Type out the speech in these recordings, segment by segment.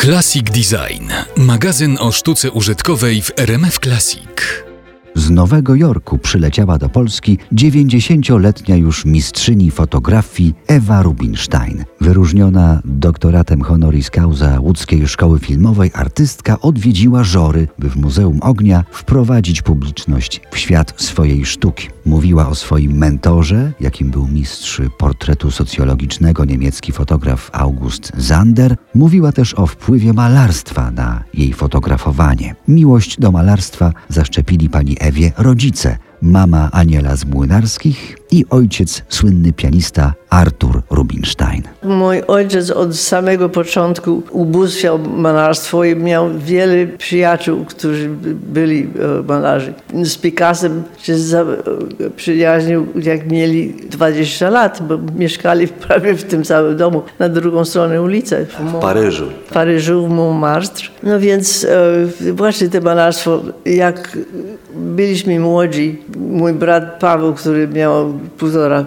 Classic Design. Magazyn o sztuce użytkowej w RMF Classic. Z Nowego Jorku przyleciała do Polski 90-letnia już mistrzyni fotografii Ewa Rubinstein. Wyróżniona doktoratem honoris causa łódzkiej szkoły filmowej, artystka odwiedziła Żory, by w Muzeum Ognia wprowadzić publiczność w świat swojej sztuki. Mówiła o swoim mentorze, jakim był mistrz portretu socjologicznego niemiecki fotograf August Zander. Mówiła też o wpływie malarstwa na jej fotografowanie. Miłość do malarstwa zaszczepili pani Ewie rodzice, mama Aniela z Młynarskich i ojciec, słynny pianista Artur Rubinstein. Mój ojciec od samego początku ubóstwiał malarstwo i miał wiele przyjaciół, którzy byli e, malarzy. Z Picassem się e, przyjaźnił, jak mieli 20 lat, bo mieszkali prawie w tym samym domu, na drugą stronę ulicy. W Paryżu. W Paryżu, w Montmartre. No więc e, właśnie to malarstwo, jak byliśmy młodzi, mój brat Paweł, który miał półtora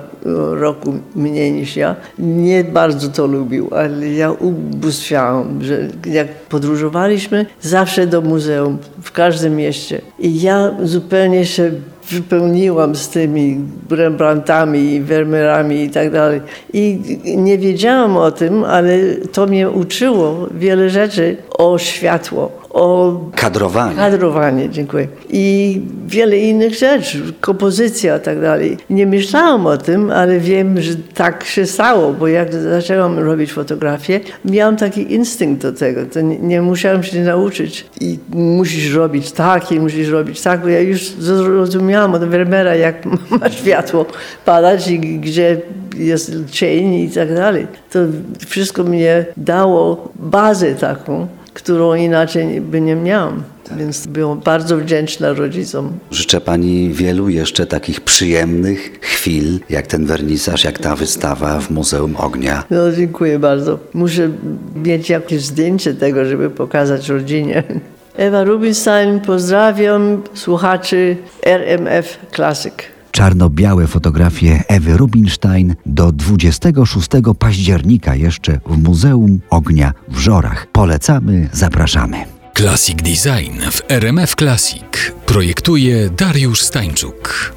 roku mniej niż ja, nie bardzo to lubił, ale ja ubóstwiałam, że jak podróżowaliśmy, zawsze do muzeum, w każdym mieście. I ja zupełnie się wypełniłam z tymi Rembrandtami, Vermeerami i tak dalej. I nie wiedziałam o tym, ale to mnie uczyło wiele rzeczy o światło o kadrowanie. Kadrowanie, dziękuję. I wiele innych rzeczy, kompozycja i tak dalej. Nie myślałam o tym, ale wiem, że tak się stało, bo jak zaczęłam robić fotografię, miałam taki instynkt do tego. To nie, nie musiałam się nauczyć i musisz robić tak i musisz robić tak, bo ja już zrozumiałam od Vermeera, jak ma światło padać i gdzie jest cień i tak dalej. To wszystko mnie dało bazę taką, którą inaczej by nie miałam. Więc byłam bardzo wdzięczna rodzicom. Życzę Pani wielu jeszcze takich przyjemnych chwil, jak ten wernisaż, jak ta wystawa w Muzeum Ognia. No dziękuję bardzo. Muszę mieć jakieś zdjęcie tego, żeby pokazać rodzinie. Ewa Rubinstein, pozdrawiam słuchaczy RMF Classic. Czarno-białe fotografie Ewy Rubinstein do 26 października jeszcze w Muzeum Ognia w Żorach. Polecamy, zapraszamy. Classic Design w RMF Classic projektuje Dariusz Stańczuk.